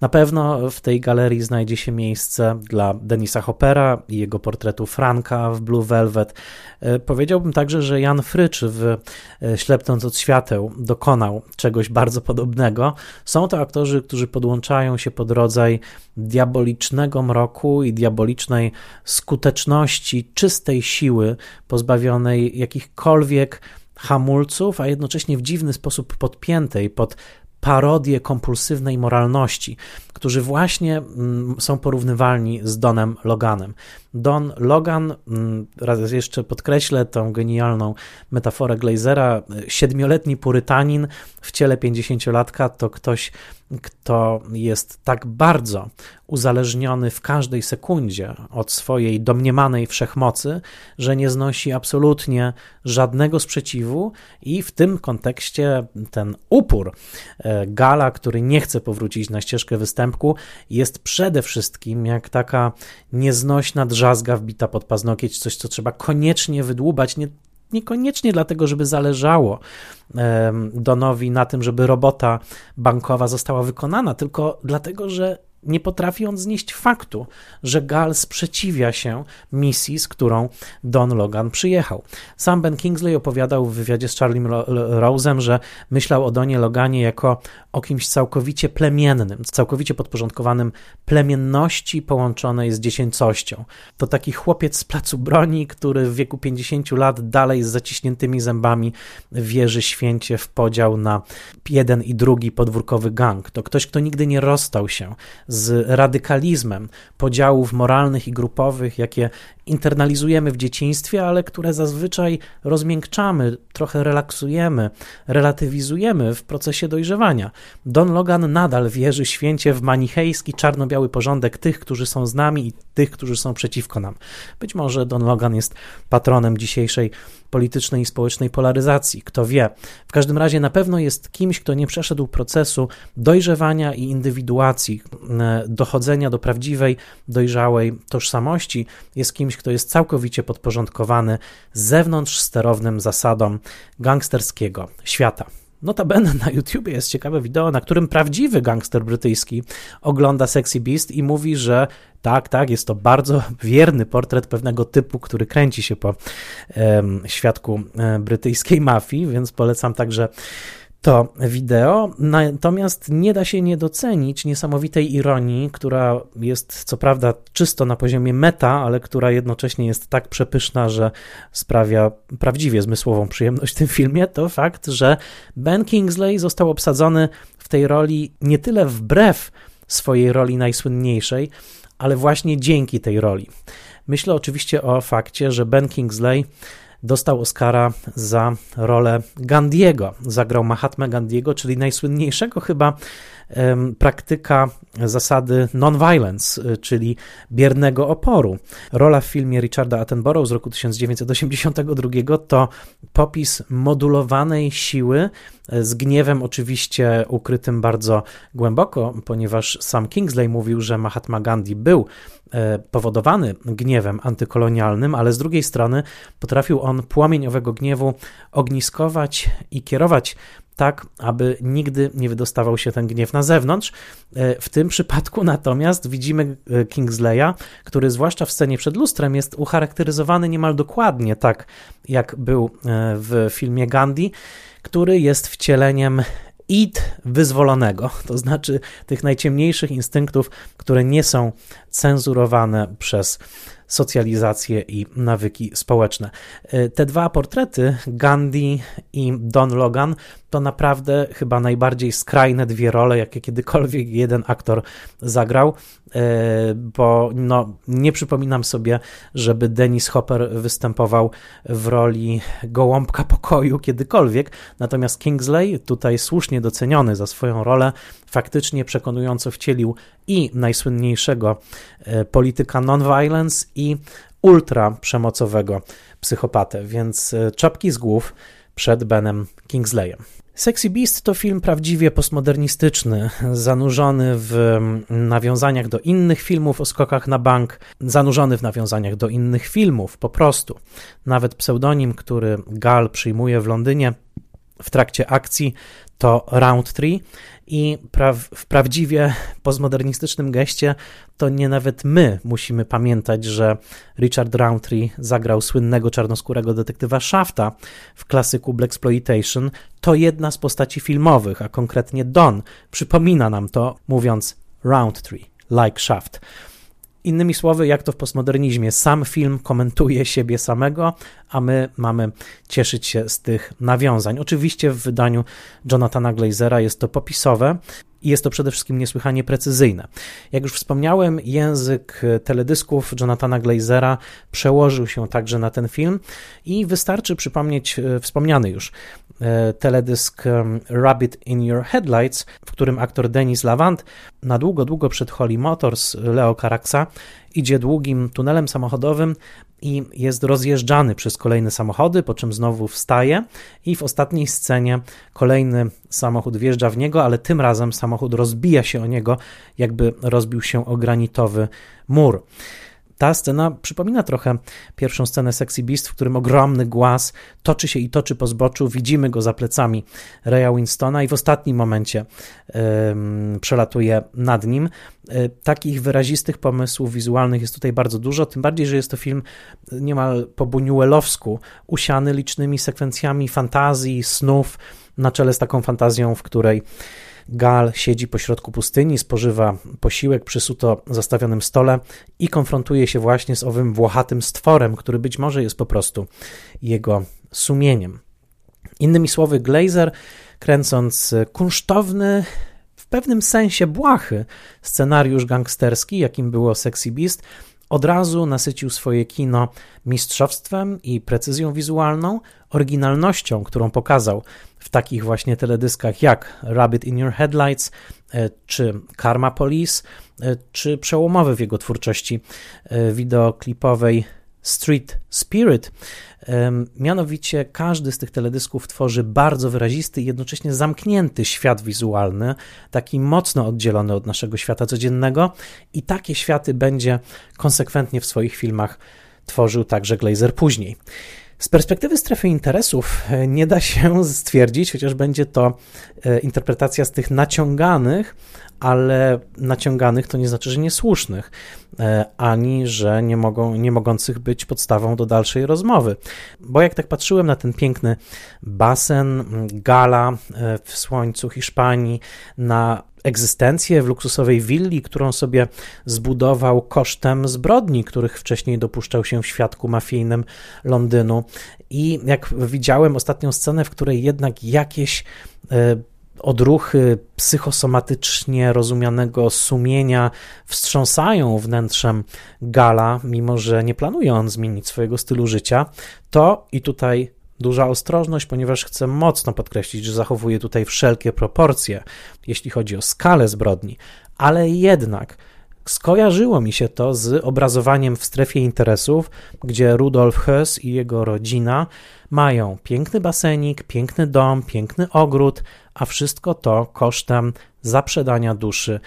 Na pewno w tej galerii znajdzie się miejsce dla Denisa Hoppera i jego portretu Franka w Blue Velvet. E, powiedziałbym także, że Jan Frycz w e, Ślepnąc od świateł dokonał czegoś bardzo podobnego. Są to aktorzy, którzy podłączają się pod rodzaj diabolicznego mroku i diabolicznej skuteczności, czystej siły, pozbawionej jakichkolwiek hamulców, a jednocześnie w dziwny sposób podpiętej pod parodię kompulsywnej moralności, którzy właśnie mm, są porównywalni z Donem Loganem. Don Logan, mm, raz jeszcze podkreślę tą genialną metaforę Glazera, siedmioletni purytanin w ciele pięćdziesięciolatka to ktoś, kto jest tak bardzo uzależniony w każdej sekundzie od swojej domniemanej wszechmocy, że nie znosi absolutnie żadnego sprzeciwu i w tym kontekście ten upór e, Gala, który nie chce powrócić na ścieżkę występku, jest przede wszystkim jak taka nieznośna drzazga wbita pod paznokieć, coś, co trzeba koniecznie wydłubać, nie niekoniecznie dlatego, żeby zależało Donowi na tym, żeby robota bankowa została wykonana, tylko dlatego, że nie potrafi on znieść faktu, że Gal sprzeciwia się misji, z którą Don Logan przyjechał. Sam Ben Kingsley opowiadał w wywiadzie z Charlie Rose'em, że myślał o Donie Loganie jako o kimś całkowicie plemiennym, całkowicie podporządkowanym plemienności połączonej z dziecięcością. To taki chłopiec z placu broni, który w wieku 50 lat dalej z zaciśniętymi zębami wierzy święcie w podział na jeden i drugi podwórkowy gang. To ktoś, kto nigdy nie rozstał się radykalizmem podziałów moralnych i grupowych, jakie internalizujemy w dzieciństwie, ale które zazwyczaj rozmiękczamy, trochę relaksujemy, relatywizujemy w procesie dojrzewania. Don Logan nadal wierzy święcie w manichejski, czarno-biały porządek tych, którzy są z nami i tych, którzy są przeciwko nam. Być może Don Logan jest patronem dzisiejszej politycznej i społecznej polaryzacji, kto wie. W każdym razie na pewno jest kimś, kto nie przeszedł procesu dojrzewania i indywiduacji, e, dochodzenia do prawdziwej, dojrzałej tożsamości, jest kimś, kto jest całkowicie podporządkowany zewnątrz sterownym zasadom gangsterskiego świata. Notabene na YouTubie jest ciekawe wideo, na którym prawdziwy gangster brytyjski ogląda Sexy Beast i mówi, że tak, tak, jest to bardzo wierny portret pewnego typu, który kręci się po um, świadku um, brytyjskiej mafii, więc polecam także to wideo, natomiast nie da się nie docenić niesamowitej ironii, która jest co prawda czysto na poziomie meta, ale która jednocześnie jest tak przepyszna, że sprawia prawdziwie zmysłową przyjemność w tym filmie, to fakt, że Ben Kingsley został obsadzony w tej roli nie tyle wbrew swojej roli najsłynniejszej, ale właśnie dzięki tej roli. Myślę oczywiście o fakcie, że Ben Kingsley dostał Oscara za rolę Gandiego. Zagrał Mahatma Gandiego, czyli najsłynniejszego chyba praktyka zasady non-violence, y, czyli biernego oporu. Rola w filmie Richarda Attenborough z roku 1982 to popis modulowanej siły y, z gniewem oczywiście ukrytym bardzo głęboko, ponieważ sam Kingsley mówił, że Mahatma Gandhi był y, powodowany gniewem antykolonialnym, ale z drugiej strony potrafił on płomień owego gniewu ogniskować i kierować tak aby nigdy nie wydostawał się ten gniew na zewnątrz. E, w tym przypadku natomiast widzimy e, Kingsleya, który zwłaszcza w scenie przed lustrem jest ucharakteryzowany niemal dokładnie tak, jak był e, w filmie Gandhi, który jest wcieleniem id wyzwolonego, to znaczy tych najciemniejszych instynktów, które nie są cenzurowane przez socjalizację i nawyki społeczne. E, te dwa portrety, Gandhi i Don Logan, to naprawdę chyba najbardziej skrajne dwie role, jakie kiedykolwiek jeden aktor zagrał, e, bo no, nie przypominam sobie, żeby Dennis Hopper występował w roli gołąbka pokoju kiedykolwiek, natomiast Kingsley, tutaj słusznie doceniony za swoją rolę, faktycznie przekonująco wcielił i najsłynniejszego e, polityka non-violence i ultra przemocowego psychopatę, więc e, czapki z głów przed Benem Kingsleyem. Sexy Beast to film prawdziwie postmodernistyczny, zanurzony w nawiązaniach do innych filmów o skokach na bank, zanurzony w nawiązaniach do innych filmów, po prostu. Nawet pseudonim, który Gal przyjmuje w Londynie w trakcie akcji, to Roundtree i pra w prawdziwie postmodernistycznym geście to nie nawet my musimy pamiętać, że Richard Roundtree zagrał słynnego czarnoskórego detektywa Shafta w klasyku Black Exploitation. To jedna z postaci filmowych, a konkretnie Don przypomina nam to, mówiąc Roundtree, like Shaft. Innymi słowy, jak to w postmodernizmie, sam film komentuje siebie samego, a my mamy cieszyć się z tych nawiązań. Oczywiście w wydaniu Jonathana Glazera jest to popisowe, i jest to przede wszystkim niesłychanie precyzyjne. Jak już wspomniałem, język teledysków Jonathana Glazera przełożył się także na ten film i wystarczy przypomnieć e, wspomniany już teledysk Rabbit in Your Headlights, w którym aktor Denis Lavant na długo, długo przed Holly Motors Leo Caraxa idzie długim tunelem samochodowym i jest rozjeżdżany przez kolejne samochody, po czym znowu wstaje i w ostatniej scenie kolejny samochód wjeżdża w niego, ale tym razem samochód rozbija się o niego, jakby rozbił się o granitowy mur. Ta scena przypomina trochę pierwszą scenę Sexy Beast, w którym ogromny głaz toczy się i toczy po zboczu, widzimy go za plecami Raya Winstona i w ostatnim momencie przelatuje nad nim. E, takich wyrazistych pomysłów wizualnych jest tutaj bardzo dużo, tym bardziej, że jest to film niemal po buñuelowsku, usiany licznymi sekwencjami fantazji, snów, na czele z taką fantazją, w której Gal siedzi pośrodku pustyni, spożywa posiłek przy suto zastawionym stole i konfrontuje się właśnie z owym włochatym stworem, który być może jest po prostu jego sumieniem. Innymi słowy, Glazer, kręcąc kunsztowny, w pewnym sensie błahy scenariusz gangsterski, jakim było Sexy Beast, od razu nasycił swoje kino mistrzostwem i precyzją wizualną, oryginalnością, którą pokazał w takich właśnie teledyskach jak Rabbit in Your Headlights, e, czy Karma Police, e, czy przełomowy w jego twórczości e, wideoklipowej Street Spirit. Mianowicie każdy z tych teledysków tworzy bardzo wyrazisty i jednocześnie zamknięty świat wizualny, taki mocno oddzielony od naszego świata codziennego, i takie światy będzie konsekwentnie w swoich filmach tworzył także Glazer później. Z perspektywy strefy interesów e, nie da się stwierdzić, chociaż będzie to e, interpretacja z tych naciąganych, ale naciąganych to nie znaczy, że niesłusznych, e, ani że nie, mogą, nie mogących być podstawą do dalszej rozmowy. Bo jak tak patrzyłem na ten piękny basen, gala w słońcu Hiszpanii, na egzystencję w luksusowej willi, którą sobie zbudował kosztem zbrodni, których wcześniej dopuszczał się w świadku mafijnym Londynu. I jak widziałem ostatnią scenę, w której jednak jakieś e, odruchy psychosomatycznie rozumianego sumienia wstrząsają wnętrzem Gala, mimo że nie planuje on zmienić swojego stylu życia, to i tutaj Duża ostrożność, ponieważ chcę mocno podkreślić, że zachowuje tutaj wszelkie proporcje, jeśli chodzi o skalę zbrodni, ale jednak skojarzyło mi się to z obrazowaniem w strefie interesów, gdzie Rudolf Hess i jego rodzina mają piękny basenik, piękny dom, piękny ogród, a wszystko to kosztem zaprzedania duszy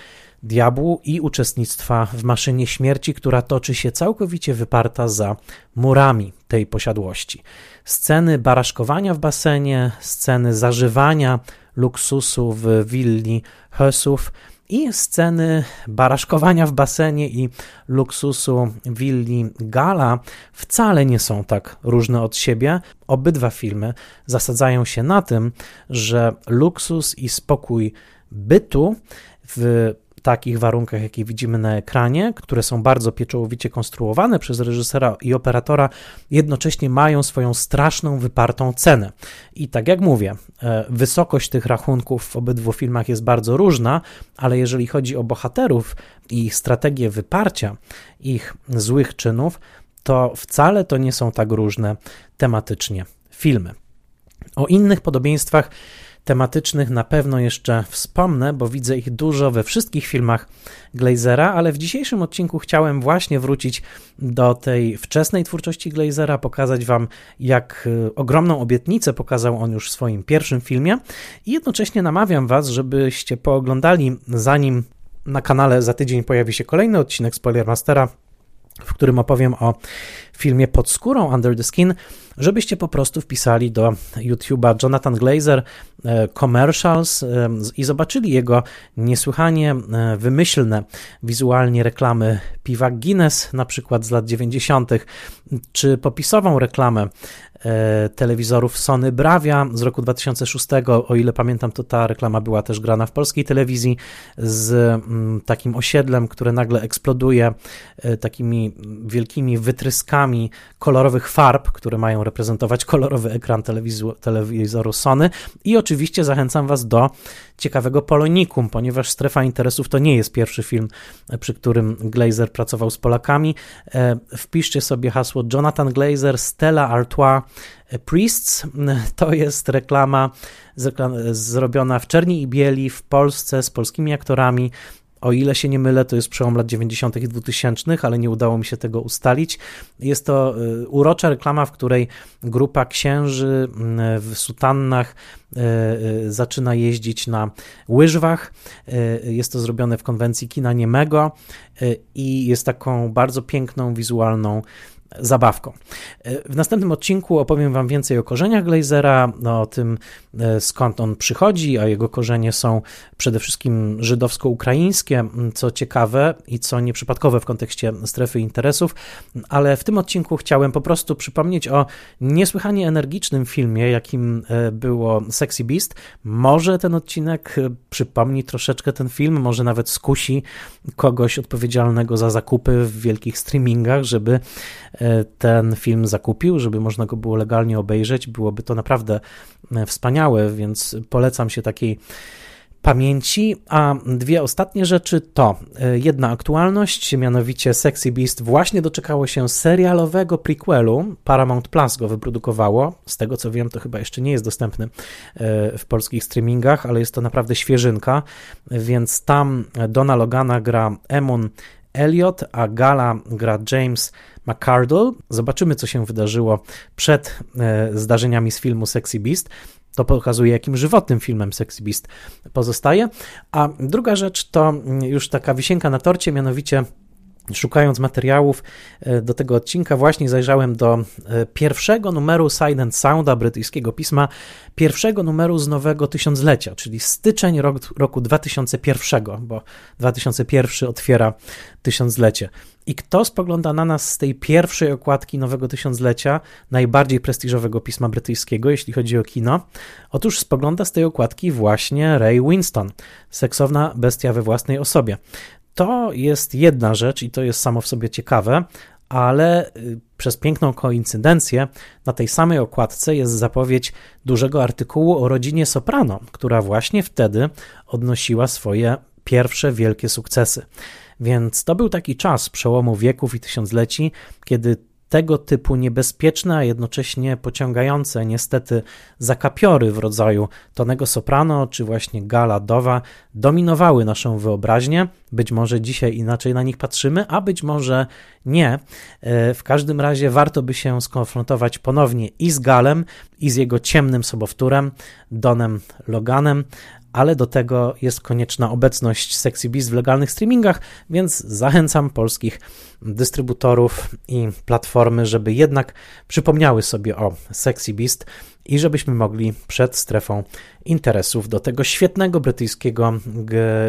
diabłu i uczestnictwa w maszynie śmierci, która toczy się całkowicie wyparta za murami tej posiadłości. Sceny baraszkowania w basenie, sceny zażywania luksusu w willi Hesów i sceny baraszkowania w basenie i luksusu willi Gala wcale nie są tak różne od siebie. Obydwa filmy zasadzają się na tym, że luksus i spokój bytu w takich warunkach, jakie widzimy na ekranie, które są bardzo pieczołowicie konstruowane przez reżysera i operatora, jednocześnie mają swoją straszną, wypartą cenę. I tak jak mówię, e, wysokość tych rachunków w obydwu filmach jest bardzo różna, ale jeżeli chodzi o bohaterów i ich strategię wyparcia ich złych czynów, to wcale to nie są tak różne tematycznie filmy. O innych podobieństwach tematycznych na pewno jeszcze wspomnę, bo widzę ich dużo we wszystkich filmach Glazera, ale w dzisiejszym odcinku chciałem właśnie wrócić do tej wczesnej twórczości Glazera, pokazać Wam, jak y, ogromną obietnicę pokazał on już w swoim pierwszym filmie i jednocześnie namawiam Was, żebyście pooglądali, zanim na kanale za tydzień pojawi się kolejny odcinek Spoilermastera, w którym opowiem o filmie Pod skórą Under the Skin, żebyście po prostu wpisali do YouTube'a Jonathan Glazer e, Commercials e, i zobaczyli jego niesłychanie e, wymyślne wizualnie reklamy piwa Guinness, na przykład z lat 90., czy popisową reklamę telewizorów Sony Bravia z roku 2006. O ile pamiętam, to ta reklama była też grana w polskiej telewizji z mm, takim osiedlem, które nagle eksploduje takimi wielkimi wytryskami kolorowych farb, które mają reprezentować kolorowy ekran telewizoru Sony. I oczywiście zachęcam Was do ciekawego Polonikum, ponieważ Strefa Interesów to nie jest pierwszy film, przy którym Glazer pracował z Polakami. E, wpiszcie sobie hasło Jonathan Glazer, Stella Artois, e, Priests. To jest reklama zrobiona w czerni i bieli w Polsce z polskimi aktorami O ile się nie mylę, to jest przełom lat 90. i 2000, ale nie udało mi się tego ustalić. Jest to y, urocza reklama, w której grupa księży mm, w sutannach y, y, zaczyna jeździć na łyżwach. Jest to zrobione w konwencji kina niemego i jest taką bardzo piękną, wizualną zabawką. W następnym odcinku opowiem Wam więcej o korzeniach Glazera, no, o tym e, skąd on przychodzi, a jego korzenie są przede wszystkim żydowsko-ukraińskie, co ciekawe i co nieprzypadkowe w kontekście strefy interesów, ale w tym odcinku chciałem po prostu przypomnieć o niesłychanie energicznym filmie, jakim e, było Sexy Beast. Może ten odcinek e, przypomni troszeczkę ten film, może nawet skusi kogoś odpowiedzialnego za zakupy w wielkich streamingach, żeby E, ten film zakupił, żeby można go było legalnie obejrzeć. Byłoby to naprawdę e, wspaniałe, więc polecam się takiej pamięci. A dwie ostatnie rzeczy to e, jedna aktualność, mianowicie Sexy Beast właśnie doczekało się serialowego prequelu. Paramount Plus go wyprodukowało. Z tego co wiem, to chyba jeszcze nie jest dostępny w polskich streamingach, ale jest to naprawdę świeżynka, więc tam Dona Logana gra Emun Elliot, a Gala gra James McCardle. Zobaczymy, co się wydarzyło przed e, zdarzeniami z filmu Sexy Beast. To pokazuje, jakim żywotnym filmem Sexy Beast pozostaje. A druga rzecz to już taka wisienka na torcie, mianowicie Szukając materiałów e, do tego odcinka, właśnie zajrzałem do e, pierwszego numeru Silent Sounda brytyjskiego pisma, pierwszego numeru z nowego tysiąclecia, czyli styczeń rok, roku 2001, bo 2001 otwiera tysiąclecie. I kto spogląda na nas z tej pierwszej okładki nowego tysiąclecia, najbardziej prestiżowego pisma brytyjskiego, jeśli chodzi o kino? Otóż spogląda z tej okładki właśnie Ray Winston, seksowna bestia we własnej osobie. To jest jedna rzecz i to jest samo w sobie ciekawe, ale y, przez piękną koincydencję na tej samej okładce jest zapowiedź dużego artykułu o rodzinie Soprano, która właśnie wtedy odnosiła swoje pierwsze wielkie sukcesy. Więc to był taki czas przełomu wieków i tysiącleci, kiedy tego typu niebezpieczne, a jednocześnie pociągające niestety zakapiory w rodzaju Tonego Soprano czy właśnie Gala Dowa dominowały naszą wyobraźnię. Być może dzisiaj inaczej na nich patrzymy, a być może nie. E, w każdym razie warto by się skonfrontować ponownie i z Galem, i z jego ciemnym sobowtórem, Donem Loganem, ale do tego jest konieczna obecność Sexy Beast w legalnych streamingach, więc zachęcam polskich dystrybutorów i platformy, żeby jednak przypomniały sobie o Sexy Beast i żebyśmy mogli przed strefą interesów do tego świetnego brytyjskiego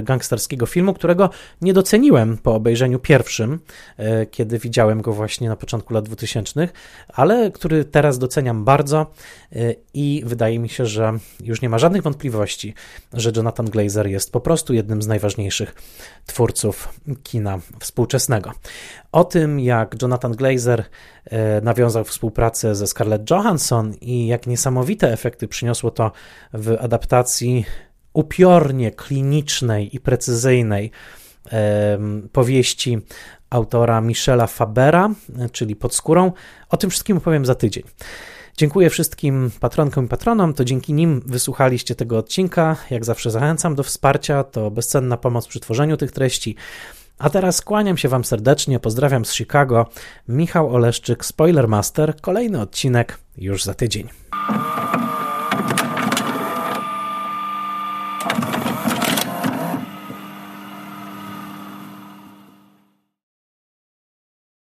gangsterskiego filmu, którego nie doceniłem po obejrzeniu pierwszym, e, kiedy widziałem go właśnie na początku lat 2000, ale który teraz doceniam bardzo e, i wydaje mi się, że już nie ma żadnych wątpliwości, że Jonathan Glazer jest po prostu jednym z najważniejszych twórców kina współczesnego. O tym, jak Jonathan Glazer e, nawiązał współpracę ze Scarlett Johansson i jak niesamowite efekty przyniosło to w adaptacji upiornie klinicznej i precyzyjnej powieści autora Michela Fabera, czyli Pod skórą. O tym wszystkim opowiem za tydzień. Dziękuję wszystkim patronkom i patronom, to dzięki nim wysłuchaliście tego odcinka. Jak zawsze zachęcam do wsparcia, to bezcenna pomoc przy tworzeniu tych treści. A teraz kłaniam się Wam serdecznie, pozdrawiam z Chicago. Michał Oleszczyk, Spoilermaster. Kolejny odcinek już za tydzień.